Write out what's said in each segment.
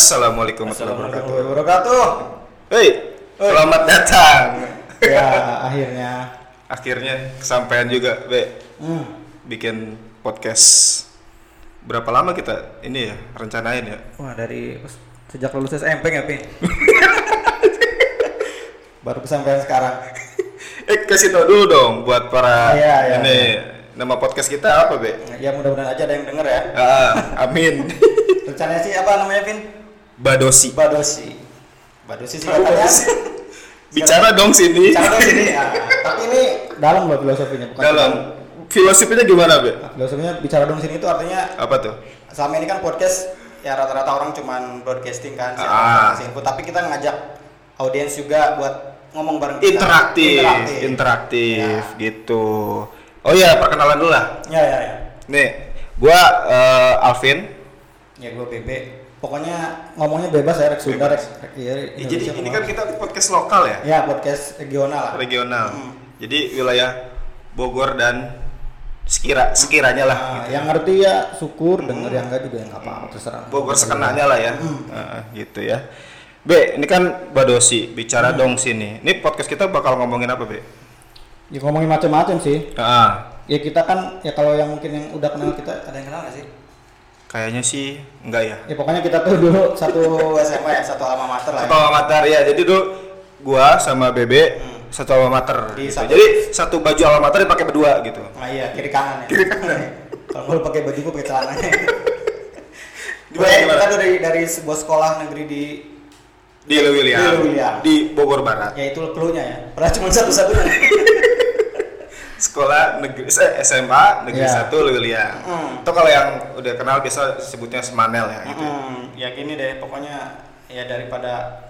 Assalamualaikum warahmatullahi wabarakatuh. Hei, selamat datang. Ya, akhirnya. Akhirnya kesampaian juga, Be. Hmm. Bikin podcast. Berapa lama kita ini ya rencanain ya? Wah, dari sejak lulus SMP nggak, Pin? Baru kesampaian sekarang. Eh, kasih tau dulu dong buat para Iya, iya, ini nama podcast kita apa, Be? Ya mudah-mudahan aja ada yang denger ya. Ah, amin. Rencananya sih apa namanya, Pin? Badosi. Badosi. Badosi sih katanya. Bicara dong sini. Cara dong sini. Nah, tapi ini dalam loh filosofinya, bukan Dalam filosofinya gimana, Be? Filosofinya bicara dong sini itu artinya Apa tuh? selama ini kan podcast ya rata-rata orang cuman broadcasting kan siapa Ah. info tapi kita ngajak audiens juga buat ngomong bareng kita Interaktif, interaktif, gitu. Oh iya, perkenalan dulu lah. ya ya ya Nih, gua eh, Alvin. ya gue BB pokoknya ngomongnya bebas ya rek Sunda rek rek- iya, Ya, jadi ini kan kita podcast lokal ya, ya podcast regional lah regional. Hmm. Jadi wilayah Bogor dan sekira sekiranya lah. Nah, gitu. yang ngerti ya syukur denger yang enggak juga yang apa terserah Bogor sekenanya lah ya, Hmm. Heeh, gitu ya. Be, ini kan Badosi bicara dong sini. Ini podcast kita bakal ngomongin apa, Be? ya ngomongin macam-macam sih Ah, ya kita kan ya kalau yang mungkin yang udah kenal kita ada yang kenal gak sih kayaknya sih enggak ya. ya pokoknya kita tuh dulu satu SMA ya satu alma mater lah Satu ya. alma mater ya. Jadi dulu gua sama Bebe Hmm. satu alma mater. Di gitu. satu- Jadi satu baju alma mater dipakai berdua gitu. Nah iya kiri kanan ya. Kiri kanan. Kalau gue pakai baju gue pakai celananya. Gimana, Gimana, kita tuh dari dari sebuah sekolah negeri di Di Lewiliang. Di Lewiliang. Di Bogor Barat. ya itu clue-nya ya. Pernah cuma satu-satunya. Sekolah negeri eh, SMA negeri Iya. satu Lewiliang. Hmm. Itu kalau yang udah kenal biasa sebutnya Semanel ya gitu. Mm-mm. ya gini deh, pokoknya ya daripada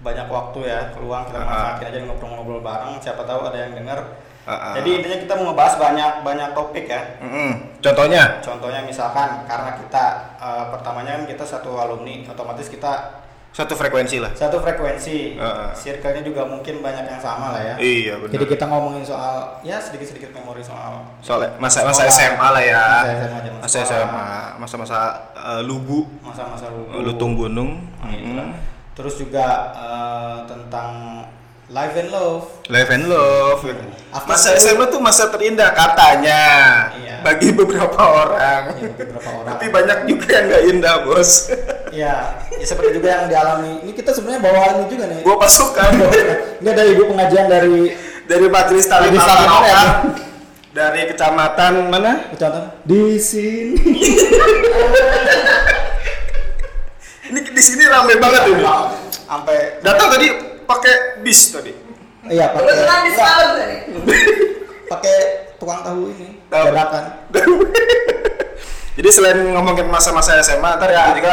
banyak waktu ya keluang kita Ah. manfaatin aja ngobrol-ngobrol bareng. Siapa tahu ada yang denger. Ah, ah. Jadi intinya kita mau ngebahas banyak banyak topik ya. Mm-mm. Contohnya? Contohnya misalkan karena kita eh, pertamanya kan kita satu alumni, otomatis kita Satu frekuensi lah. satu frekuensi, Heeh. circle-nya juga mungkin banyak yang sama lah ya. Iya benar. Jadi kita ngomongin soal ya sedikit-sedikit memori soal Soalnya masa masa Sekolah. SMA lah ya. Masa SMA, Masa. SMA, masa-masa eh, lugu, masa-masa lugu. lutung gunung. Nah, itulah. Mm. Terus juga eh, tentang life and love. Life and love. After Masa school. SMA tuh masa terindah katanya. Iya. Bagi beberapa orang. Ya, bagi beberapa orang. Tapi banyak juga yang nggak indah bos. ya, ya seperti juga yang dialami. Ini kita sebenarnya bawa ini juga nih. Gua pasukan Ini ada ibu pengajian dari dari Majelis Al-Quran, ya? dari kecamatan mana? kecamatan di sini. Ini di sini rame banget ini. Sampai Datang tadi pakai bis tadi. iya pakai Kebetulan sahur tadi. pakai tukang tahu ini. Tahu. Dadakan. Jadi selain ngomongin masa-masa SMA, ntar ya juga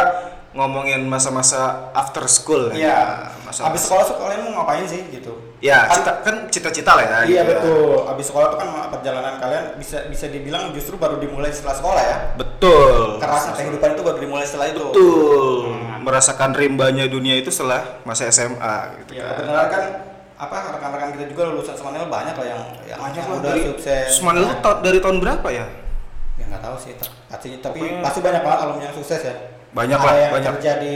ngomongin masa-masa after school. Iya. Masa Habis sekolah tuh kalian mau ngapain sih gitu? Ya, Kan- cita, kan cita-cita lah ya. Iya gitu ya. betul. Abis sekolah tuh kan perjalanan kalian bisa bisa dibilang justru baru dimulai setelah sekolah ya. Betul. Kerasnya kehidupan itu baru dimulai setelah itu. Betul. Hmm. Merasakan rimbanya dunia itu setelah masa SMA gitu Ya kan. kebenaran kan apa rekan-rekan kita juga lulusan Semanil banyak lah yang yang, Banyak yang lah udah dari sukses. Semanil itu ta- dari tahun berapa ya? Ya nggak tahu sih tapi Pokoknya- pasti banyak banget alumni yang sukses ya. Banyak ada lah, yang banyak. kerja di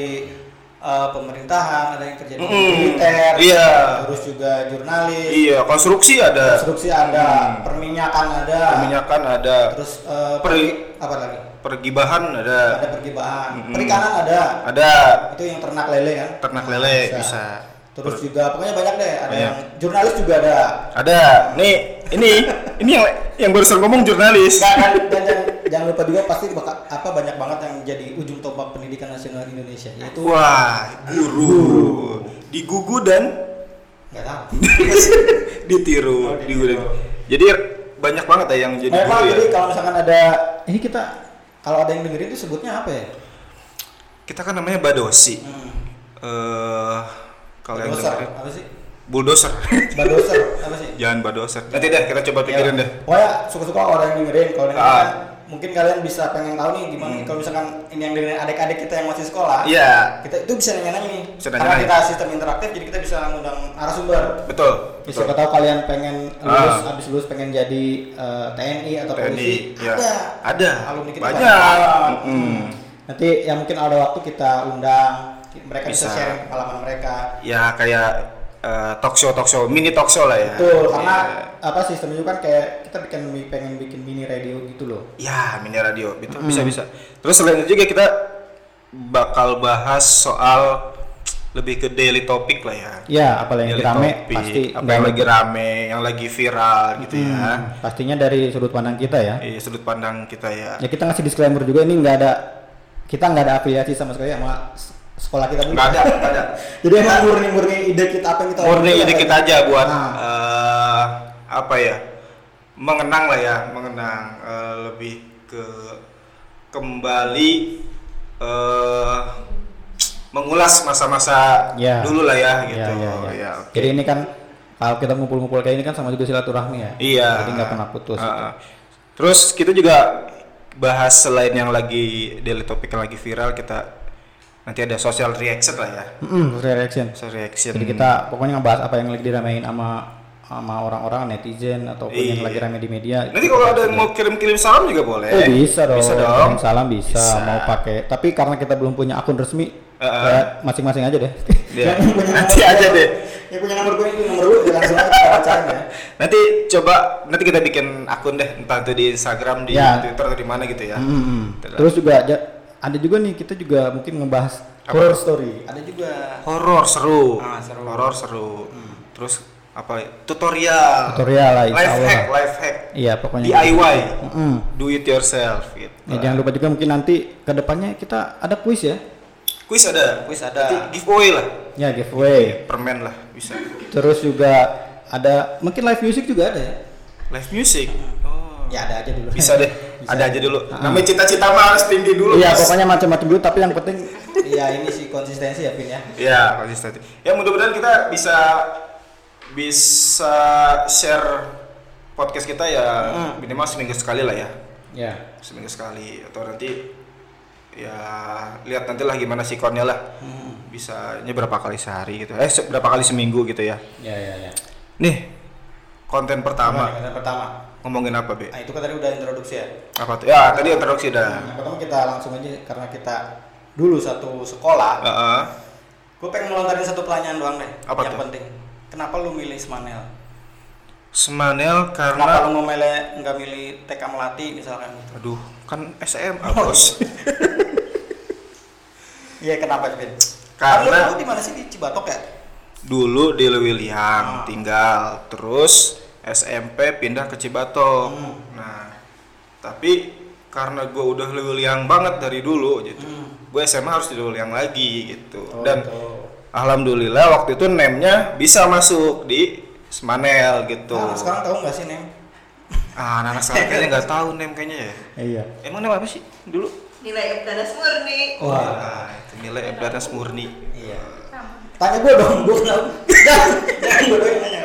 uh, pemerintahan, ada yang kerja di Mm-mm. militer, Iya. terus juga jurnalis, Iya, konstruksi ada. konstruksi ada, Hmm. perminyakan ada, Perminyakan ada. terus uh, Peri- apa lagi? Pergibahan ada. Ada pergibahan, Mm-mm. perikanan ada, Ada itu yang ternak lele kan? ternak lele bisa. Terus juga pokoknya banyak deh, ada Banyak. yang jurnalis juga ada. Ada. Nih, ini ini yang yang barusan ngomong jurnalis. Nggak, kan, dan jangan, jangan lupa juga pasti bakal, apa banyak banget yang jadi ujung tombak pendidikan nasional Indonesia yaitu Wah, guru. Digugu dan nggak tahu. ditiru. Oh, ditiru. Digugu dan- Jadi banyak banget ya yang jadi Banyak guru ya. jadi kalau misalkan ada ini kita kalau ada yang dengerin itu sebutnya apa ya? Kita kan namanya badosi. Hmm. Eh kalau yang dengerin apa sih? bulldozer. Badoser apa sih? Jangan badoser. Nanti deh kita coba pikirin Ya, deh. Pokoknya suka-suka ada yang dengerin, kalau dengerin Ah. mungkin kalian bisa pengen tahu nih gimana kalau misalkan ini yang dengerin adik-adik kita yang masih sekolah. Iya, Kita itu bisa nanya-nanya nih. Bisa Karena nanya-nanya. kita sistem interaktif jadi kita bisa ngundang narasumber. betul. Ya, betul. siapa tahu kalian pengen lulus, Ah. habis lulus pengen jadi eh, TNI atau TNI, polisi, ya. ada. Ada. Alumni kita banyak. Nanti yang mungkin ada waktu kita undang mereka bisa, Bisa. sharing pengalaman mereka. Ya kayak eh, talk show talk show mini talk show lah ya. Betul, karena Iya. apa sistemnya kan kayak kita bikin pengen bikin mini radio gitu loh. Ya, mini radio, itu Hmm. bisa bisa. Terus selain itu juga kita bakal bahas soal lebih ke daily topik lah ya. Ya, apalagi yang Daily rame topik, pasti apa yang lagi rame, yang lagi viral gitu ya. Hmm, pastinya dari sudut pandang kita ya. Iya, sudut pandang kita ya. Ya kita ngasih disclaimer juga ini nggak ada kita nggak ada afiliasi sama sekali sama sekolah kita Nggak ada, nggak ada. Jadi emang murni-murni ide kita apa yang kita Murni ide ya. kita aja buat Nah. eh, apa ya? Mengenang lah ya, mengenang eh, lebih ke kembali eh mengulas masa-masa Ya. dulu lah ya gitu. Ya, ya, ya. Ya, oke. Jadi ini kan kalau kita ngumpul-ngumpul kayak ini kan sama juga silaturahmi ya. Iya. Jadi nggak pernah putus. Heeh. Terus kita juga bahas selain yang lagi daily topik yang lagi viral kita nanti ada social reaction lah ya. Mm-mm, reaction. Social reaction. Jadi kita pokoknya ngebahas apa yang lagi diramein sama sama orang-orang netizen ataupun yang Iya. lagi rame di media. Nanti kalau ada yang mau kirim-kirim salam juga boleh. Oh bisa dong. Bisa dong. Kirim Salam bisa, Bisa. mau pakai. Tapi karena kita belum punya akun resmi, Heeh. ya masing-masing aja deh. Iya. Yang punya Nanti aja deh. Yang punya nomor gue ini nomor lu langsung aja ya. Nanti coba nanti kita bikin akun deh entah itu di Instagram, di Ya. Twitter atau di mana gitu ya. Mm-mm. Betul. Terus juga ada juga nih kita juga mungkin ngebahas Apa? horror story. Ada juga. Horor seru. Ah, seru. Hmm. Horor seru. Terus apa? Tutorial. Tutorial lah Life Allah. hack, life hack. Iya pokoknya. DIY. Mm-mm. Do it yourself gitu. Ya, jangan lupa juga mungkin nanti ke depannya kita ada kuis ya. Kuis ada. Kuis ada. Nanti giveaway lah. Ya giveaway. Permen lah bisa. Terus juga ada mungkin live music juga ada ya. Live music. Oh. Ya ada aja dulu. Bisa deh. Bisa. Ada aja dulu. Ah. Namanya cita-cita mah harus tinggi dulu. Iya Mas. pokoknya macam-macam dulu tapi yang penting Iya ini sih konsistensi ya Vin ya. Ya, konsisten. Ya mudah-mudahan kita bisa bisa share podcast kita ya Hmm. minimal seminggu sekali lah ya. Ya. Seminggu sekali atau nanti ya lihat nanti lah gimana sikonnya lah. Hmm. Bisanya berapa kali sehari gitu. Eh berapa kali seminggu gitu ya. Ya ya ya. Nih konten pertama Yang pertama. Ngomongin apa, Be? Nah itu kan tadi udah introduksi ya. Apa tuh? Ya, tadi introduksi dah. Yang pertama kita langsung aja karena kita dulu satu sekolah. Heeh. Gue pengen melontarin satu pertanyaan doang deh. Apa yang tuh? penting. Kenapa lu milih Smanel? Kenapa karena lu mau milih nggak milih TK Melati misalkan gitu? aduh, kan SMA, Oh, Bos. Iya kenapa Vin? Karena- lu, di mana sih di Cibatok ya? dulu di Lewiliang Ah. tinggal terus SMP pindah ke Cibatok Hmm. nah tapi karena gue udah Lewiliang banget dari dulu gitu Hmm. gue SMA harus di Lewiliang lagi gitu Oh, dan gitu. alhamdulillah waktu itu name-nya bisa masuk di Smanel gitu Nah, sekarang tahu nggak sih Nem? ah anak sekarang kayaknya nggak tahu name kayaknya ya Iya. emang name apa sih dulu nilai Ebdanas murni Wah. ah, itu nilai Ebdanas murni Iya. Tanya gue dong, gue kenal. Jangan, jangan gue doang yang nanya.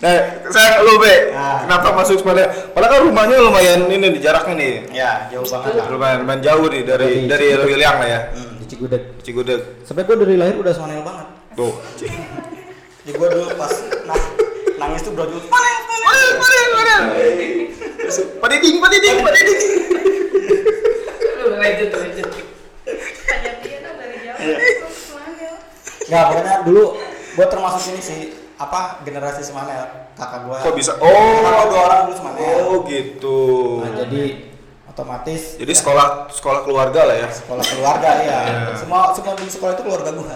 Nah, saya lu be, Ah. kenapa masuk Smanel? Padahal kan rumahnya lumayan ini di jaraknya nih. Ya, jauh banget lah. lumayan, lumayan jauh nih dari Dari dari Cigudeg. Lewiliang lah ya Hmm, di Cigudeg. Cigudeg Sampai gue dari lahir udah Smanel banget. tuh Jadi gue dulu pas nah, nangis tuh bro Padel, padel, padel. Padiding, padiding, padiding. lu lanjut lanjut tanya dia dong dari jauh Kok Semanel? Nggak, pokoknya dulu gue termasuk ini sih apa generasi Semanel kakak gue. Kok bisa? Kakak dua Oh, orang dulu Semanel. oh gitu. Nah, jadi otomatis Jadi sekolah sekolah keluarga lah ya. sekolah keluarga ya. Iya. Semua semua di sekolah itu keluarga gue.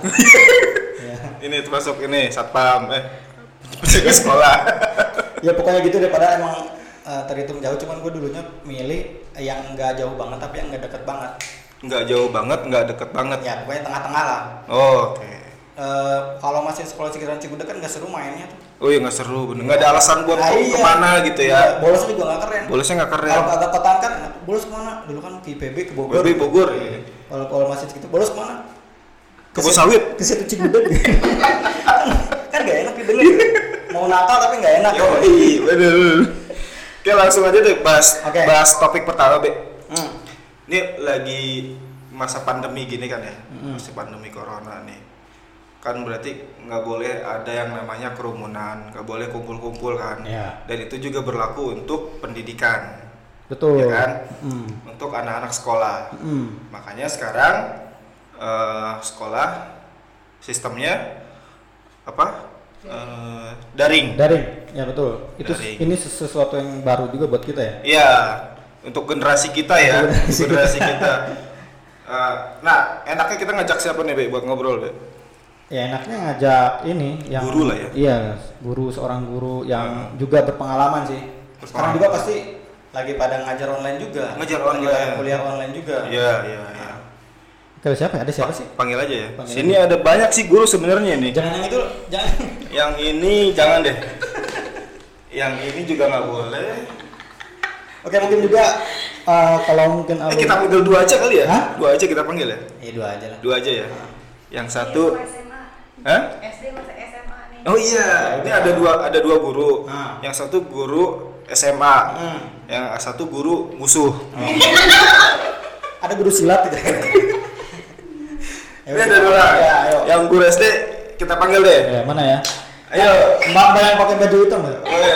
ya. Ini termasuk ini satpam eh penjaga sekolah. ya pokoknya gitu daripada emang eh, terhitung jauh cuman gue dulunya milih yang nggak jauh banget tapi yang nggak deket banget. Nggak jauh banget, nggak deket banget. Ya pokoknya tengah-tengah lah. Oh, Oke. Eh, kalau masih sekolah sekitaran Cigudeg kan nggak seru mainnya tuh. Oh iya nggak seru, bener. Nggak ada alasan buat Nah, ke- iya. ke mana gitu Iya, ya. Bolosnya juga nggak keren. Bolosnya nggak keren. Kalau agak kotaan kan bolos ke mana? Dulu kan ke IPB ke Bogor. Bogor, Bogor. iya. Kalau kalau masih segitu bolos ke mana? Kebun situ- sawit. Ke situ Cigudeg. kan gak enak didengar. Mau nakal tapi nggak enak. Yo, iya, bener. Oke langsung aja deh bahas Oke. bahas topik pertama be. Hmm. Ini lagi masa pandemi gini kan ya, Mm. masa pandemi corona nih. Kan berarti nggak boleh ada yang namanya kerumunan, nggak boleh kumpul-kumpul kan. Iya. Dan itu juga berlaku untuk pendidikan. Betul. ya kan? Hmm. Untuk anak-anak sekolah. Hmm. Makanya sekarang eh, sekolah sistemnya apa? Eh, daring. Daring, ya betul. Itu Daring. ini ses- sesuatu yang baru juga buat kita ya. Iya, untuk generasi kita ya, Generasi generasi kita. Eh, nah, enaknya kita ngajak siapa nih, Be, buat ngobrol, Be? Ya enaknya ngajak ini yang Guru lah ya. Iya, guru seorang guru yang juga berpengalaman sih. Sekarang juga pasti lagi pada ngajar online juga. Ngajar online. pada kuliah online juga. Iya, iya, iya. Kalau siapa? Ada siapa sih? Panggil aja ya. Panggil Sini ada banyak sih guru sebenarnya nih. Jangan yang itu, jangan. Yang ini jangan deh. Yang ini juga nggak boleh. Oke, mungkin juga eh, kalau mungkin Eh, kita panggil dua aja kali ya? Hah? Dua aja kita panggil ya? Ya dua aja lah. Dua aja ya. Yang satu, SMA. Hah? SD masih SMA nih. Oh iya, ini ada dua ada dua guru. Ah. Yang satu guru SMA, Hmm. yang satu guru musuh. Ada guru silat tidak? Ini ada dua orang. Ya, ayo. Yang guru SD kita panggil deh. Ya, mana ya? Ayo, Mbak Mbak yang pakai baju hitam Mbak? Boleh.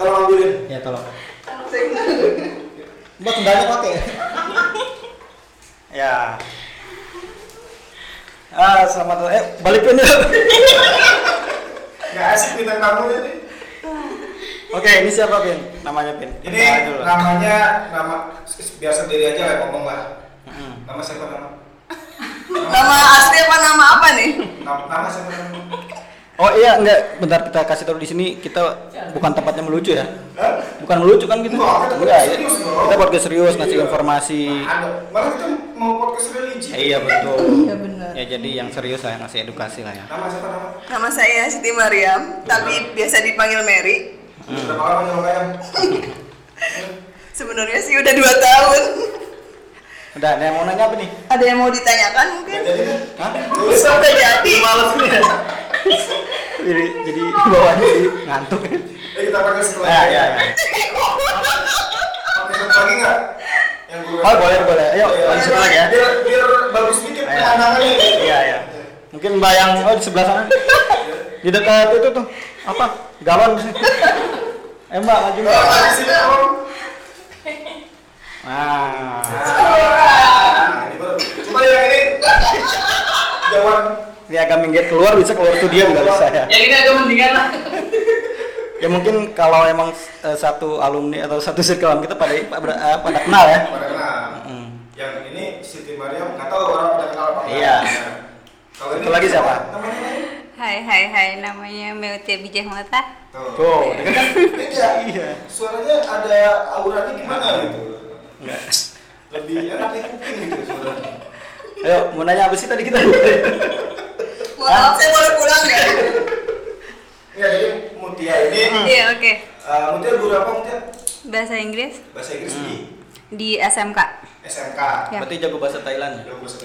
tolong ambilin. Ya, tolong. Mbak sendalnya pakai. ya. Ah, selamat eh balikin ya. Gak asik bintang tamu ini. Oke, ini siapa Pin? Namanya Pin. Ini dulu namanya nama biar sendiri aja lah ngomong lah. Nama siapa nama? Nama asli apa nama apa nih? Nama, nama siapa nama? Oh iya, enggak, bentar kita kasih tahu di sini kita bukan tempatnya melucu ya. Hah? Bukan melucu kan gitu. Enggak, kita ya. serius. Kita podcast serius ngasih Iya. informasi. Ada. Malah kita mau podcast religi. Eh, iya betul. Iya benar. Ya jadi yang serius lah ngasih edukasi lah ya. Nama siapa nama? Nama saya Siti Mariam, tapi biasa dipanggil Mary. Berapa lama? Sebenarnya sih udah dua tahun. Udah, ada yang mau nanya apa nih? Ada yang mau ditanyakan mungkin? Kan? Hah? Sampai jadi. Males nih ya. Jadi jadi bawaannya sih ngantuk. Eh kita pakai setelah. Ya, ya, ya. Lagi nggak? Yang guru. Oh, boleh, boleh. Ayo, Iya, lanjut biar- lagi ya. Biar biar bagus dikit Ayo. pemandangannya. Iya, iya. Mungkin Mbak yang oh di sebelah sana. Di dekat itu tuh. Apa? Galon sih. Eh, Mbak, maju Mbak. Oh, di sini om. Nah. Nah, baru. Coba yang ini. Jawab. Dia agak minggir keluar bisa keluar studio nggak bisa ya. Yang ini agak mendingan lah. Ya mungkin kalau emang eh, satu alumni atau satu circle kita pada pada, eh, pada kenal ya. Pada kenal. Mm. Yang ini Siti Mariam nggak tahu orang pada kenal apa. Iya. Nah, Kalau ini Satu lagi siapa? Namanya? Hai hai hai namanya Meutia Bijah Mata. Tuh. Tuh, dia kan Beda. Iya. Suaranya ada auranya gimana gitu. Enggak. Lebih enak di kuping gitu suaranya. Ayo, mau nanya apa sih tadi kita? Mohon maaf saya boleh pulang ya? Iya, jadi Mutia ini Iya oke. eh, Mutia guru apa Mutia? Bahasa Inggris Bahasa Inggris di di SMK. SMK. Ya. Berarti jago bahasa Thailand ya? Yang bahasa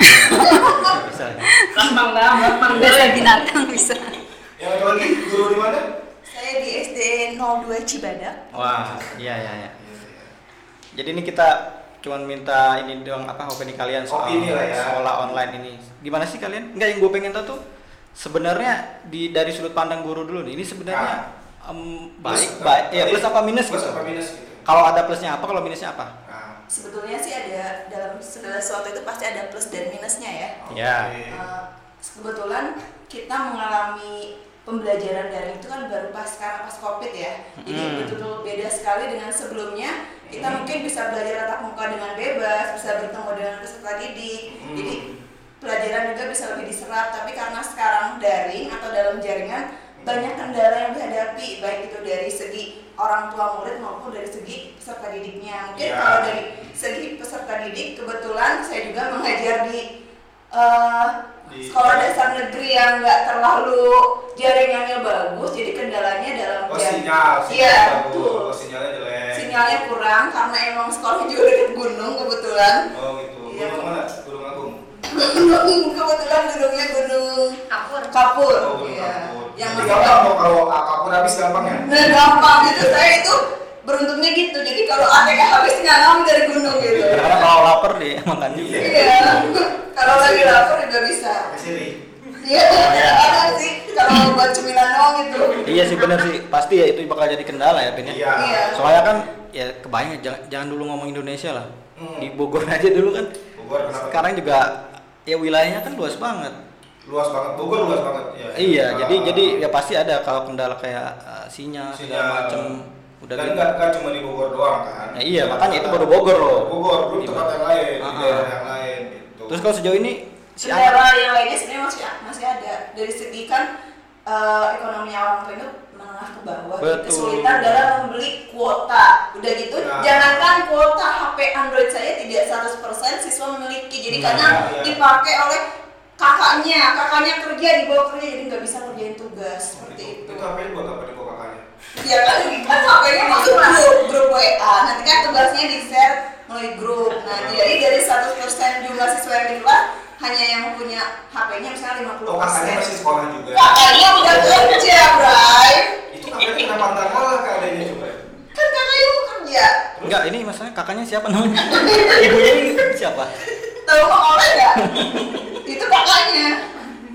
Bisa. ya? Gampang dah, gampang Bahasa binatang bisa. Yang satu lagi guru di mana? Saya di SD 02 Cibadak. Wah, iya iya iya. Jadi ini kita cuman minta ini doang apa opini kalian soal lah ya. sekolah online ini. Gimana sih kalian? Enggak yang gue pengen tahu tuh sebenarnya di dari sudut pandang guru dulu nih. Ini sebenarnya em, baik Plus, baik ya plus apa minus plus gitu. apa minus gitu. Kalau ada plusnya apa, kalau minusnya apa? Nah, Sebetulnya sih ada dalam segala sesuatu itu pasti ada plus dan minusnya ya. Ya. Uh, kebetulan kita mengalami pembelajaran daring itu kan baru pas sekarang pas covid ya jadi Hmm. betul-betul beda sekali dengan sebelumnya kita mungkin bisa belajar tatap muka dengan bebas bisa bertemu dengan peserta didik Hmm. jadi pelajaran juga bisa lebih diserap tapi karena sekarang daring atau dalam jaringan banyak kendala yang dihadapi baik itu dari segi orang tua murid maupun dari segi peserta didiknya mungkin Ya. kalau dari segi peserta didik kebetulan saya juga mengajar di Di- sekolah dasar negeri yang nggak terlalu jaringannya bagus jadi kendalanya dalam Oh sinyal, iya betul Oh, sinyalnya jelek. sinyalnya kurang karena emang sekolahnya juga dekat gunung kebetulan Oh gitu. Iya. Gunung mana? Gunung Agung. Gunung kebetulan gunungnya gunung Kapur. kapur Oh, iya. Kapur. yang Jadi gampang dong kalau apa pun habis gampang ya. nah gampang gitu saya itu beruntungnya gitu jadi kalau ATK habis nggak ngambil dari gunung gitu Karena kalau lapar deh makan juga. iya kalau lagi lapar juga bisa Pakai siri. Iya, ada sih. Kalau buat cemilan doang itu. Iya sih bener sih, pasti ya itu bakal jadi kendala ya Pin ya. Iya. Iya. Soalnya kan ya kebayang jangan, jangan dulu ngomong Indonesia lah. Hmm. Di Bogor aja dulu kan. Bogor kenapa? Sekarang juga ya wilayahnya kan luas banget. luas banget. Bogor luas banget. Ya. Iya, Ah. jadi jadi ya pasti ada kalau kendala kayak uh, sinyal segala Sinyal. macem udah Dan gitu. nggak nggak cuma di Bogor doang kan. Ya, iya, makanya itu baru Bogor loh. Bogor, belum tempat yang lain, di Ah, ah. daerah yang lain gitu. Terus kalau sejauh ini si Kendala yang lainnya sebenarnya masih masih ada. Dari segi kan eh, ekonomi orang tua itu bawah, Betul. kesulitan dalam membeli kuota. Udah gitu, Nah. jangankan kuota HP Android saya tidak 100% siswa memiliki. Jadi Nah, karena iya. dipakai oleh kakaknya, kakaknya kerja dibawa kerja jadi nggak bisa kerjain tugas seperti itu. Itu apa buat apa di kakaknya? Ya kan, kan HP-nya masuk grup, grup WA. Nanti kan tugasnya di share melalui grup. Nah, jadi dari 100% jumlah siswa yang di kelas hanya yang punya HP-nya misalnya 50%. Oh kakaknya masih sekolah juga. Kakaknya udah kerja, Bray. Kenapa nggak ngalah ke adanya coba? Kan kakaknya mau kerja. enggak ini masalahnya kakaknya siapa namanya? Ibunya ini siapa? Tahu mau oleh nggak? Itu kakaknya.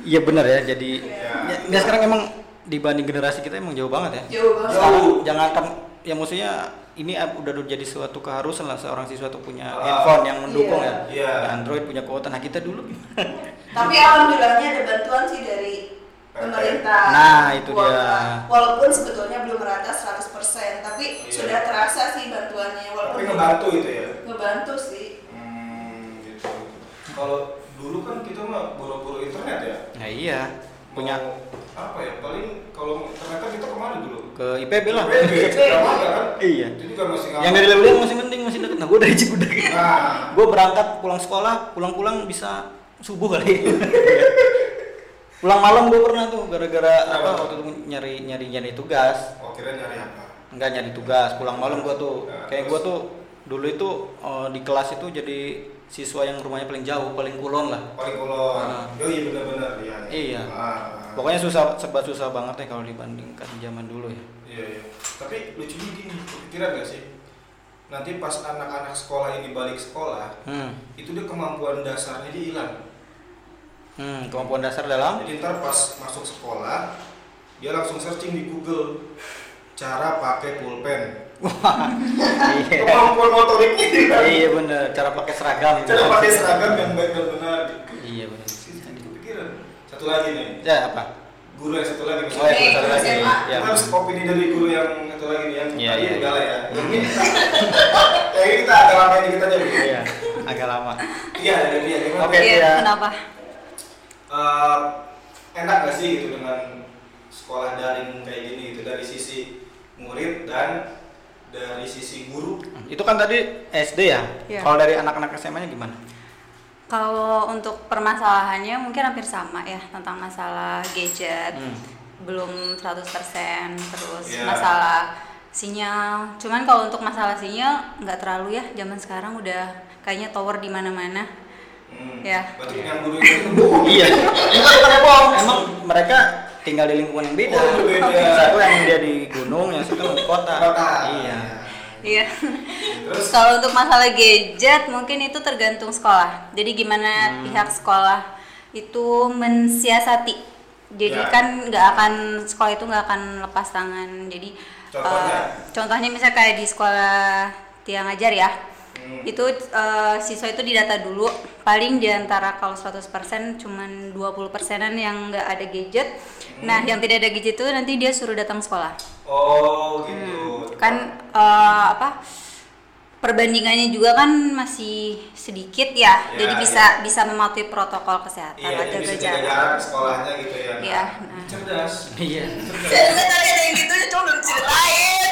Iya benar ya, jadi Iya. ya, ya sekarang emang dibanding generasi kita emang jauh banget ya. Jauh banget. Sekarang jangan kan ya maksudnya ini udah jadi suatu keharusan lah seorang siswa tuh punya Ah, handphone yang mendukung iya. ya. Iya. Android punya kuota. Nah kita dulu Tapi alhamdulillahnya ada bantuan sih dari pemerintah. Nah, itu Kuota. dia. Walaupun sebetulnya belum merata 100%, tapi Iya. sudah terasa sih bantuannya Tapi walaupun ngebantu itu ya. ngebantu sih. Hmm, gitu. Kalau dulu kan kita mah buru-buru internet ya. Nah iya punya Mau apa ya? Paling kalau internet kan kita ke mana dulu? ke IPB lah. IPB, kan? Iya. Itu juga masih nggak Yang dari Lewiliang masih mending masih deket. Nah gue dari Cibudak. Nah, gue berangkat pulang sekolah, pulang-pulang bisa subuh kali. pulang malam gue pernah tuh gara-gara apa waktu itu nyari nyari nyari tugas. oh kira nyari apa? Enggak nyari tugas, pulang malam gue tuh. Nah, Kayak gue tuh dulu itu eh, di kelas itu jadi siswa yang rumahnya paling jauh, paling kulon lah. Paling kulon. Ah. Oh iya benar-benar iya. Iya. Ah. Pokoknya susah, serba susah banget ya kalau dibandingkan zaman dulu ya. Iya, iya. Tapi lucunya gini, kepikiran gak sih? Nanti pas anak-anak sekolah ini balik sekolah, Hmm. itu dia kemampuan dasarnya dia hilang. Hmm, kemampuan dasar dalam Jadi ntar pas masuk sekolah, dia langsung searching di Google cara pakai pulpen. iya. Kemampuan motoriknya hilang. iya bener, cara pakai seragam. Cara pakai seragam yang baik dan benar. Iya bener. Jadi kepikiran. Satu lagi nih, Ya apa? guru yang satu lagi. Oh, ya, Oke, satu lagi. Ya. Kita harus opini dari guru yang satu lagi nih yang Iya, tadi iya, lah ya. iya. Yang ini, yang ini kita agak lama dikit aja. Bu. Iya, agak lama. Iya, dia. Gimana? Oke, iya. kenapa? Eh, enak gak sih gitu dengan sekolah daring kayak gini gitu dari sisi murid dan dari sisi guru? Itu kan tadi SD ya. Iya. Kalau dari anak-anak SMA-nya gimana? Kalau untuk permasalahannya mungkin hampir sama ya tentang masalah gadget. Hmm. Belum 100% terus Iya. masalah sinyal. Cuman kalau untuk masalah sinyal nggak terlalu ya. Zaman sekarang udah kayaknya tower di mana-mana. Hmm. Ya. Berarti yang guru itu bohong. iya. Itu bukan bohong. Emang mereka tinggal di lingkungan yang beda. Oh, berbeda. Satu yang dia di gunung, yang satu di kota. Kota. Iya. Iya. Terus Kalau untuk masalah gadget mungkin itu tergantung sekolah. Jadi gimana Hmm. pihak sekolah itu mensiasati. Jadi Ya. kan nggak akan sekolah itu nggak akan lepas tangan. Jadi Contohnya? eh, contohnya misalnya kayak di sekolah tiang ajar ya. Hmm. Itu eh, siswa itu didata dulu. Paling di antara kalau 100% cuman 20 persenan yang nggak ada gadget. Nah, Hmm. yang tidak ada gadget itu nanti dia suruh datang sekolah oh gitu. kan eh, apa perbandingannya juga kan masih sedikit ya, Ya, jadi ya. bisa bisa mematuhi protokol kesehatan Iya, jadi jaga bisa jarak. sekolahnya gitu ya. Iya, Nah, nah. cerdas. Iya. Saya juga tadi ada yang gitu, cuma belum ceritain.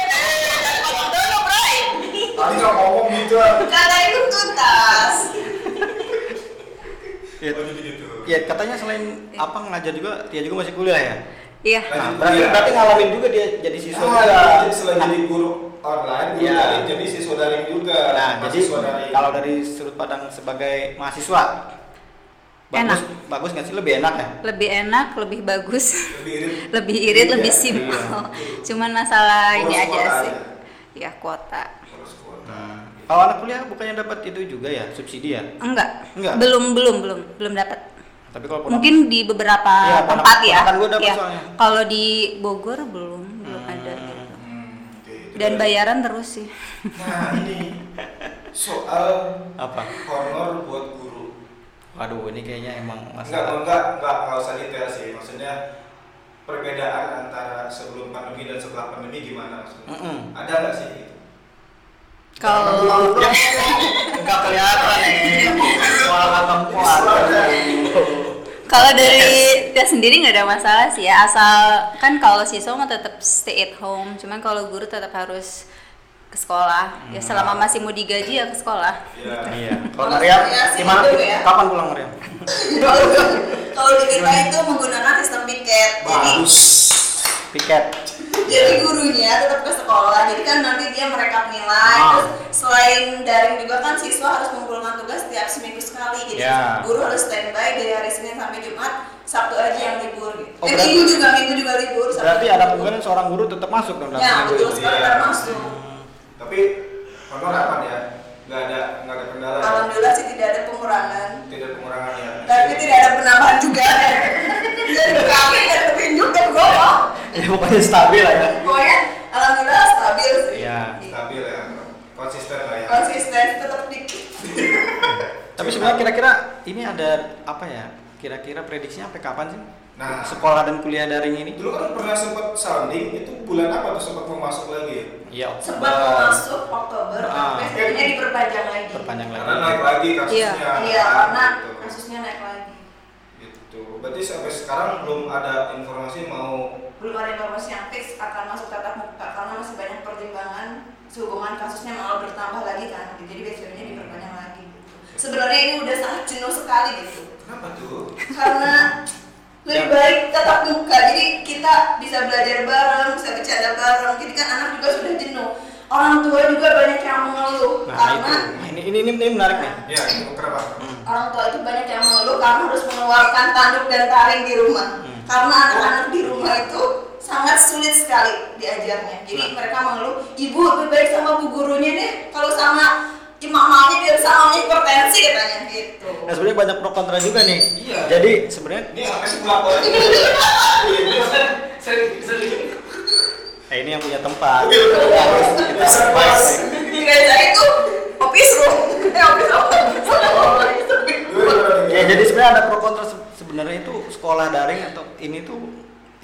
Tadi nggak ngomong gitu. Kata itu tuntas. Gitu. Ya katanya selain apa ngajar juga, dia juga masih kuliah ya. Iya, Nah, berarti, berarti ngalamin juga dia jadi siswa Nah, juga. jadi selain jadi guru online, guru Iya. daring jadi siswa daring juga. Nah, jadi daring. kalau dari sudut pandang sebagai mahasiswa, bagus, bagus nggak sih lebih enak ya? lebih enak, lebih bagus, lebih irit, lebih irit, lebih Iya, simpel. iya. Cuman masalah ini Urus aja sih. aja. Ya kuota. Kalau anak kuliah bukannya dapat itu juga ya subsidi ya? Enggak. Enggak? Belum belum belum belum dapat. Tapi kalau Mungkin di beberapa Iya, tempat ya. dapet soalnya. Kalau di Bogor belum, belum ada gitu. Hmm, oke, itu Dan bayaran terus sih. Nah ini soal apa? honor buat guru. Waduh, ini kayaknya emang Enggak, masalah. enggak, enggak, enggak usah detail sih. Maksudnya perbedaan antara sebelum pandemi dan setelah pandemi gimana maksudnya? Mm-mm. Ada nggak sih gitu? Kalau Enggak kelihatan nih. Abang Kalau dari dia sendiri nggak ada masalah sih ya, asal kan kalau siswa mah tetap stay at home, cuman kalau guru tetap harus ke sekolah. Ya selama masih mau digaji ya ke sekolah. Ya. Iya. Kalau Maria, gimana? gitu ya. Kapan pulang Maria? Kalau di kita itu menggunakan sistem piket. Jadi Bagus. Piket. jadi gurunya tetap ke sekolah jadi kan nanti dia merekap nilai Ah. terus selain daring juga kan siswa harus mengumpulkan tugas setiap seminggu sekali jadi Ya. guru harus standby dari hari Senin sampai Jumat Sabtu aja yang libur gitu Oh, eh, berarti- minggu juga minggu juga libur Sabtu Berarti ada kemungkinan seorang guru tetap masuk dong dalam ya seminggu betul sekali Iya. termasuk Tapi honor aman ya? Nggak ada, nggak ada kendala. ya? alhamdulillah sih tidak ada pengurangan Tidak pengurangan ya. tapi tidak ada penambahan juga dari kami dan petunjuk dan gowong Ya pokoknya stabil lah ya. pokoknya alhamdulillah stabil sih Iya. Stabil ya, konsisten lah ya. konsisten tetap dikit Tapi sebenarnya kira-kira ini ada apa ya? Kira-kira prediksinya sampai kapan sih? Nah. sekolah dan kuliah daring ini? Dulu kan pernah sempat sounding itu bulan apa tuh sempat mau masuk lagi ya? Iya, sempat mau masuk Oktober Ah. tapi akhirnya diperpanjang lagi Perpanjang lagi. Karena naik lagi kasusnya. Iya. iya karena Gitu. kasusnya naik lagi Gitu. Berarti sampai sekarang belum ada informasi mau belum ada informasi yang fix akan masuk tatap muka karena masih banyak pertimbangan sehubungan kasusnya malah bertambah lagi kan jadi biasanya diperpanjang lagi gitu. sebenarnya ini udah sangat jenuh sekali gitu kenapa tuh? karena lebih baik tatap muka jadi kita bisa belajar bareng bisa bercanda bareng jadi kan anak juga sudah jenuh orang tua juga banyak yang mengeluh Nah, karena itu. Nah, ini, ini ini ini menarik nih. Ya, kenapa? Hmm. orang tua itu banyak yang mengeluh karena harus mengeluarkan tanduk dan taring di rumah Hmm. karena anak-anak di rumah itu sangat sulit sekali diajarnya jadi Nah. mereka mengeluh ibu lebih baik sama bu gurunya deh kalau sama imamnya dia sama hipertensi katanya gitu Nah sebenarnya banyak pro kontra juga nih. Iya. Jadi sebenarnya Ini sampai sebelah poin. eh, ini yang punya tempat. Harus kita surprise. di gereja itu office room eh office room Ya jadi sebenarnya ada pro kontra Se- sebenarnya itu sekolah daring atau ini tuh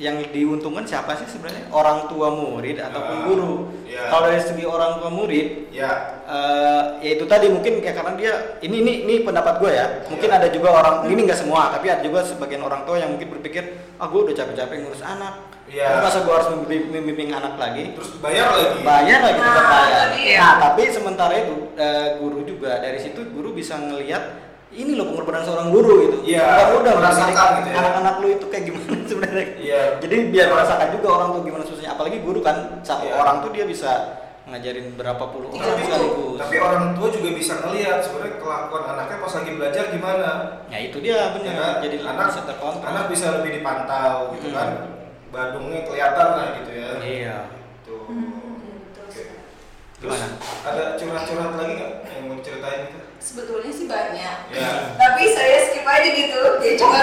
yang diuntungkan siapa sih sebenarnya orang tua murid ataupun Ah, guru. iya. Kalau dari segi orang tua murid Ya, eh ya itu tadi mungkin kayak karena dia ini ini ini pendapat gue ya mungkin ada juga orang ini nggak semua tapi ada juga sebagian orang tua yang mungkin berpikir ah gue udah capek-capek ngurus anak Iya. Tapi masa gue harus membimbing, membimbing anak lagi terus bayar lagi. bayar lagi tetap Nah, bayar iya. nah tapi sementara itu eh, guru juga dari situ guru bisa ngelihat ini loh pengorbanan seorang guru gitu Iya, Bukan udah merasakan gitu ya. anak-anak lu itu kayak gimana sebenarnya Iya. jadi biar merasakan juga orang tuh gimana susahnya apalagi guru kan satu Iya. orang tuh dia bisa ngajarin berapa puluh Tapi, orang itu, sekaligus tapi orang tua juga bisa ngelihat sebenarnya kelakuan anaknya pas lagi belajar gimana. Ya itu dia benar. Ya kan? Jadi anak bisa terkontrol. Anak bisa lebih dipantau gitu Hmm. kan. Badungnya kelihatan lah gitu ya. Iya. Tuh. Oke. Terus Gimana? ada curhat-curhat lagi nggak yang mau diceritain gitu? Sebetulnya sih banyak Ya. tapi saya skip aja gitu ya cuma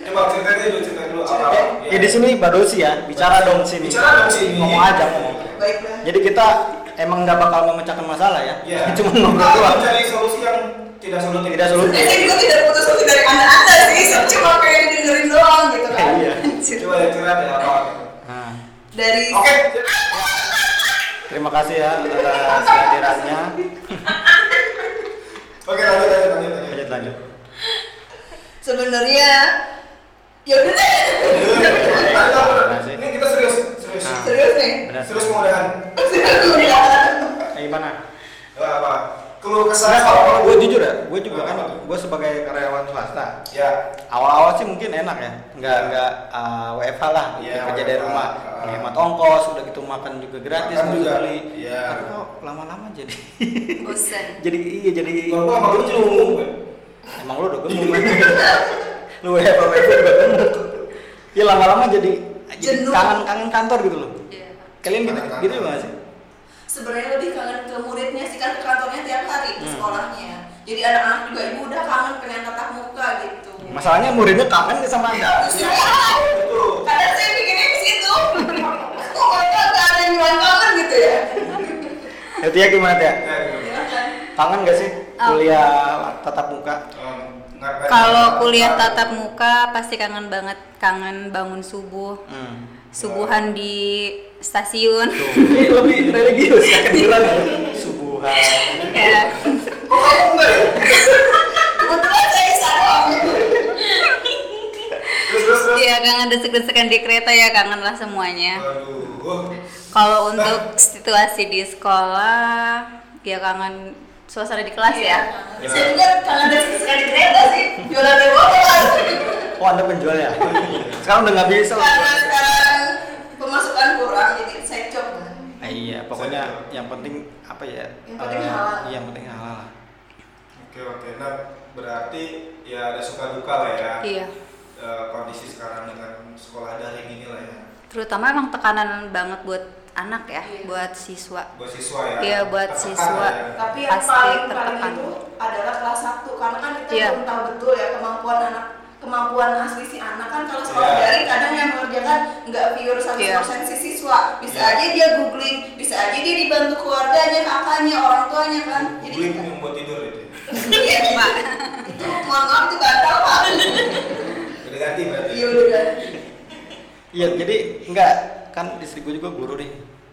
Eh bang ceritain dulu cerita dulu apa? Eh, ya di sini Badosi ya, bicara dong sini. Bicara dong sini. Ngomong aja ngomong. baiklah Jadi kita emang nggak bakal memecahkan masalah ya. Iya. Cuma ngobrol Kita doang. mencari solusi yang tidak solutif. Tidak solutif. Sebenarnya saya juga tidak putus asa dari anda-anda sih, saya cuma pengen dengerin doang gitu kan. Iya. Coba ya curhat ya apa? Nah, Dari Oke. terima kasih ya atas kehadirannya. Oke lanjut lanjut lanjut. lanjut. Lanjut lanjut. Sebenarnya ya udah deh, Ini kita serius serius. Nah. serius nih. Benar. Serius mudahan. Serius udah. Eh, gimana? Ya, apa? Keluh kesah Sebenarnya kalau gue jujur ya, gue juga kan, Apa tuh? gue sebagai karyawan swasta. Ya. Awal-awal sih mungkin enak ya, nggak nggak uh, WFH lah, Iya, kerja dari rumah, Ah. menghemat ongkos, udah gitu makan juga gratis Makan juga. kali. Iya. Tapi kok lama-lama jadi, bosan jadi iya jadi gua sama lu gue. Emang lu udah gemuk kan? lu WFH WFH juga gemuk. Ya lama-lama jadi jadi kangen-kangen kantor gitu loh. Iya. Kalian gitu Kangen gitu nggak sih? Sebenarnya lebih kangen ke muridnya sih kan ke kantornya tiap hari ke Hmm. sekolahnya. Jadi anak-anak juga ibu udah kangen pengen tatap muka gitu. Masalahnya muridnya kangen nggak sama anda. Betul. Kadang saya pikirnya ke situ. Kok nggak ada yang bilang kangen gitu ya? Ya Tia gimana Tia? Ya, gimana? Kangen gak sih Oh. kuliah tatap muka? Kalau kuliah tatap muka pasti kangen banget, kangen bangun subuh, Hmm. subuhan di stasiun. Ini lebih religius ya kedengeran. Subuhan. ya. Kok kamu enggak ya? Kebetulan saya sadar. Terus terus terus. Iya, kangen desek-desekan di kereta ya, kangen lah semuanya. Kalau untuk situasi di sekolah, ya kangen suasana di kelas ya. Ya. Saya juga kangen dari sekali kereta sih. Jualan di motor. Oh anda penjual ya? Sekarang udah nggak bisa. Karena sekarang pemasukan kurang jadi saya coba. Ah, iya, pokoknya yang penting apa ya? Yang penting eh, halal. Iya, yang penting halal. lah. Oke oke. Nah berarti ya ada suka duka lah ya. Iya. eh, kondisi sekarang dengan sekolah daring ini lah ya. Terutama emang tekanan banget buat anak ya, Iya. buat siswa. Buat siswa ya. Iya, buat Tertekan siswa. ya. Tapi yang Pasti paling tertekan. itu adalah kelas 1 karena kan kita Iya. belum tahu betul ya kemampuan anak kemampuan asli si anak kan kalau sekolah Iya. daring kadang yang mengerjakan nggak pure 100% si siswa bisa Iya. aja dia googling bisa aja dia dibantu keluarganya kakaknya orang tuanya kan jadi Googling kita yang buat tidur itu. Iya, Pak. itu mohon maaf itu bantal pak Udah ganti berarti. iya udah udah. Iya, jadi enggak kan istri gue juga guru nih.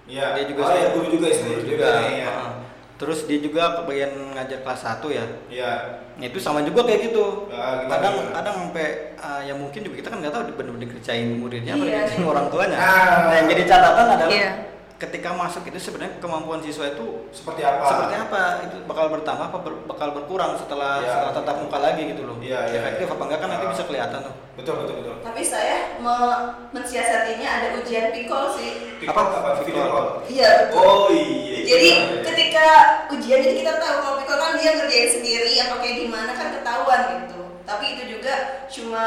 Iya. Dia juga Oh ya guru juga istri guru juga. juga. Iya. Heeh. Terus dia juga kebagian ngajar kelas 1 ya. Iya. Nah, itu sama juga kayak gitu. Ah, gimana, kadang gimana? kadang sampai uh, ya mungkin juga kita kan nggak tahu benar-benar dikerjain muridnya apa Iya. dikerjain orang tuanya. Ah. Nah, yang jadi catatan adalah Iya. Ketika masuk itu sebenarnya kemampuan siswa itu Seperti apa? seperti apa? Itu bakal bertambah apa ber- bakal berkurang setelah Iya. setelah tatap muka lagi gitu loh. Iya, iya, Efektif iya. apa enggak kan nanti Ah. bisa kelihatan tuh. Betul betul betul. tapi saya me- mensiasatinya ada ujian pikol sih Apa apa video call? iya betul Oh iya. Jadi Iya. ketika ujian jadi kita tahu kalau Piko kan dia ngerjain sendiri apa kayak gimana kan ketahuan gitu. Tapi itu juga cuma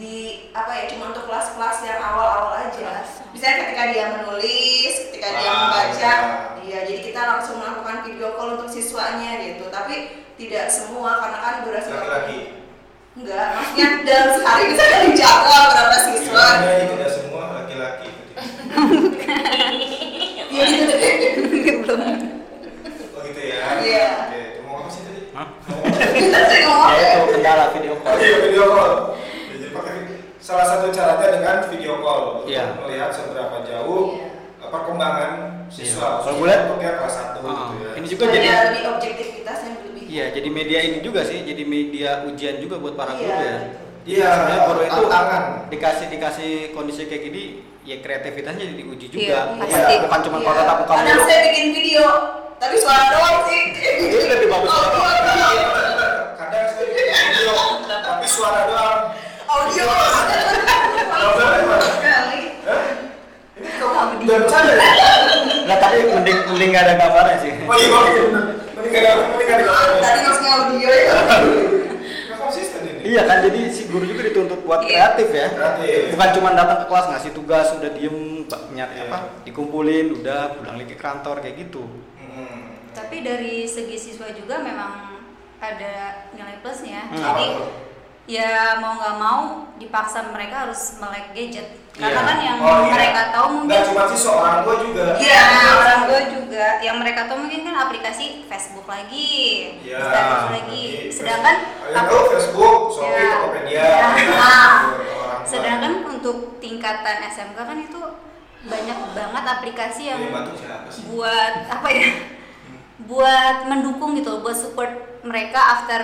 di apa ya cuma untuk kelas-kelas yang awal-awal aja. Misalnya ketika dia menulis, ketika dia Ah, membaca, iya. iya jadi kita langsung melakukan video call untuk siswanya gitu. Tapi tidak semua karena kan durasi laki-laki. enggak, maksudnya dalam sehari bisa dijadwal berapa siswa. Iya, tidak semua laki-laki. Iya gitu deh. Oh gitu ya. Iya. Oke, mau apa sih tadi? Hah? Kita sering ngomong Ya ya. itu kendala video call. iya video call. Jadi salah satu caranya dengan video call untuk Iya. melihat seberapa jauh Iya. perkembangan siswa. Iya. Kalau gue lihat- untuk ya kelas 1 Ah, gitu ya. ini juga Supaya jadi- lebih objektivitasnya lebih. Iya, jadi media ini juga sih, jadi media ujian juga buat para guru Iya. ya. Iya, Sebenarnya guru itu tantangan. dikasih dikasih kondisi kayak gini, ya kreativitasnya jadi diuji juga. Iya, Bukan- pasti. Bukan cuma Iya. kalau tatap muka mulu. saya bikin video, tapi suara doang sih. Itu lebih bagus. Doang. Kadang saya bikin video tapi suara doang. Audio. Sekali. Hah? Ini udah bercanda ya? Nah, tapi mending mending nggak ada gambarnya sih. Oh iya. Mending gak ada, mending gak ada gambarnya. Tadi ya. Nggak konsisten ini. Iya kan, jadi si guru juga dituntut buat Iya. kreatif ya. Kreatif. Bukan cuma datang ke kelas ngasih tugas, udah diem, nyari Iya. apa, dikumpulin, udah pulang lagi ke kantor kayak gitu. Hmm. Tapi dari segi siswa juga memang ada nilai plusnya. Hmm. Jadi? Ya mau nggak mau dipaksa mereka harus melek gadget. Karena Iya. kan yang Oh, iya. mereka tahu mungkin Nggak cuma siswa, orang tua juga. Iya, orang tua juga. Yang mereka tahu mungkin kan aplikasi Facebook lagi, Iya. Instagram lagi. Jadi, Sedangkan Kalian tahu Facebook, Shopee, Iya. Tokopedia. Iya. Gitu, orang tua. sedangkan untuk tingkatan SMK kan itu banyak banget aplikasi yang sih? buat apa ya? buat mendukung gitu, buat support mereka after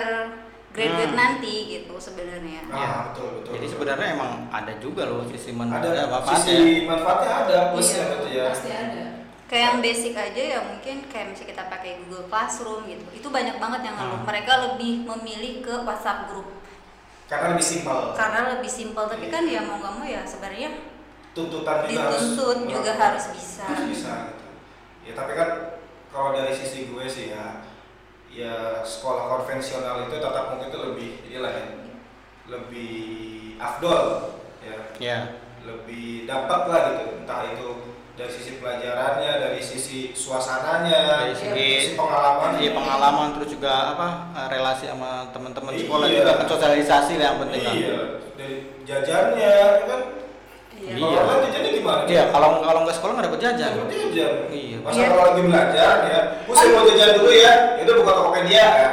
graduate Hmm. nanti gitu sebenarnya. Ah, Iya. betul, betul. Jadi sebenarnya emang ada juga loh sisi ada manfaatnya, manfaatnya. sisi manfaatnya ada plusnya Iya, berarti ya. Pasti ada. Kayak yang basic aja ya mungkin kayak misalnya kita pakai Google Classroom gitu. Itu banyak banget yang ngeluh. Hmm. Mereka lebih memilih ke WhatsApp group Karena lebih simpel. karena lebih simpel. Tapi kan ya mau nggak mau ya sebenarnya Tuntutan juga harus dituntut juga melakukan. harus bisa. Harus bisa gitu. Ya tapi kan kalau dari sisi gue sih ya ya sekolah konvensional itu tatap muka itu lebih inilah ya lebih afdol ya Ya. lebih dampak lah gitu entah itu dari sisi pelajarannya dari sisi suasananya Dari segi- pengalaman Iya pengalaman terus juga apa eh, relasi sama teman-teman sekolah Iya. juga sosialisasi yang penting kan. iya dari jajannya ya kan Iya. Iya. Kalau jajannya gimana Iya kalau kalau nggak sekolah nggak dapat jajan. Jangan jajan. Iya. Masa Iya. kalau lagi belajar ya, saya mau jajan dulu ya, itu buka Tokopedia ya.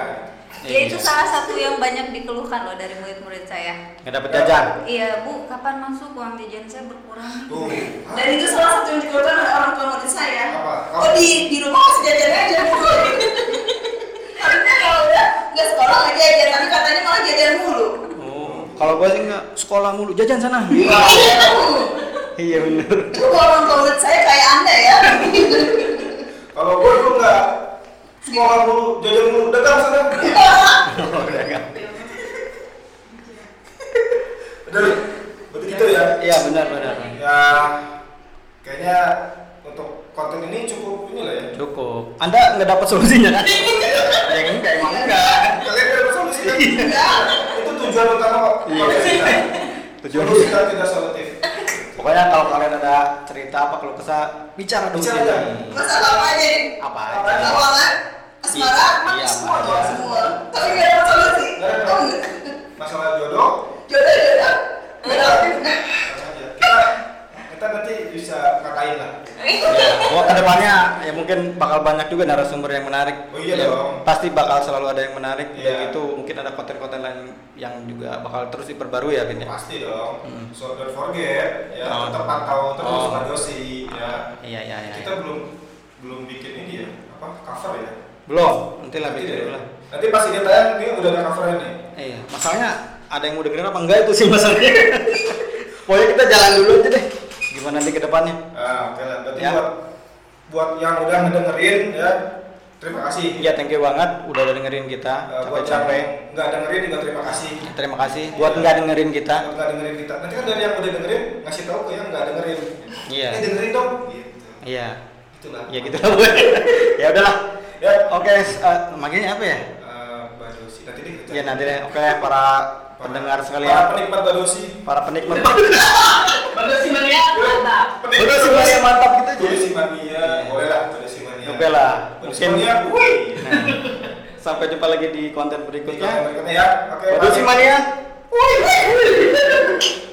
Ya itu salah satu yang banyak dikeluhkan loh dari murid-murid saya. Nggak dapat jajan. Iya bu, kapan masuk uang jajan saya berkurang? Tuh. Dan itu salah satu yang dikeluarkan oleh orang tua murid saya. Apa? Oh di di rumah masih jajan aja. Harusnya kalau udah nggak sekolah nggak jajan, tapi katanya malah jajan mulu. Oh, kalau gua sih nggak sekolah mulu jajan sana. iya bener. Itu orang tua saya kayak anda ya. Kalau gue dulu nggak sekolah dulu, jajan dulu, dagang sana. Udah, berarti gitu ya. Iya benar benar. Ya, kayaknya untuk konten ini cukup ini lah ya. Cukup. Anda nggak dapat solusinya kan? yang enggak emang enggak. Kalian udah solusi kan? Tujuan utama kok. Iya. Tujuan kita tidak solutif. Pokoknya kalau kalian ada cerita apa kalau kesah bicara dong. Bicara. Masalah apa aja? nih? Apa Apa aja? Keuangan, asmara, Iya, semua dong semua. Tapi nggak ada solusi. Masalah jodoh, Jodoh jodoh. Jodoh. aja. Kita, kita nanti bisa katain lah. Ya, oh ke depannya ya mungkin bakal banyak juga narasumber yang menarik. Oh iya Ya, dong. Pasti bakal selalu ada yang menarik. Dan Iya. itu mungkin ada konten-konten lain yang juga bakal terus diperbarui ya Bin ya. Pasti dong. Hmm. So don't forget ya Oh. tetap pantau terus Oh. Mbak Dosi ya. Iya iya iya. Kita belum belum bikin ini ya apa cover ya. Belum, nanti lah bikin lah. Nanti pas ini tayang ini udah ada covernya nih. Iya, masalahnya ada yang mau dengerin apa enggak itu sih masalahnya. Pokoknya kita jalan dulu aja deh. Gimana nanti ke depannya? Ah, oke lah. Berarti Ya. buat buat yang udah ngedengerin ya terima kasih. Iya, thank you banget udah dengerin kita. Eh, buat yang Capek-capek. nggak dengerin juga terima kasih. Terima kasih buat nggak dengerin kita. Buat nggak dengerin kita. Nanti kan dari yang udah dengerin ngasih tahu ke yang nggak dengerin. Iya. Eh dengerin dong. Gitu. Iya. Itulah. Ya gitu lah ya udahlah. Ya. Oke, uh, makanya apa ya? Eh, Mbak Dosi nanti deh. Ya nanti deh. Oke, para pendengar Para sekalian, penikmat Mbak Dosi. para penikmat. Bagus sih Maria, mantap. Mas, yang mantap gitu aja. Dosi mania, boleh lah Dosi mania. Oke lah. Dosi Mungkin mania, wih. Sampai jumpa lagi di konten berikutnya. ya. Oke. Waduh si bye. mania. Wih.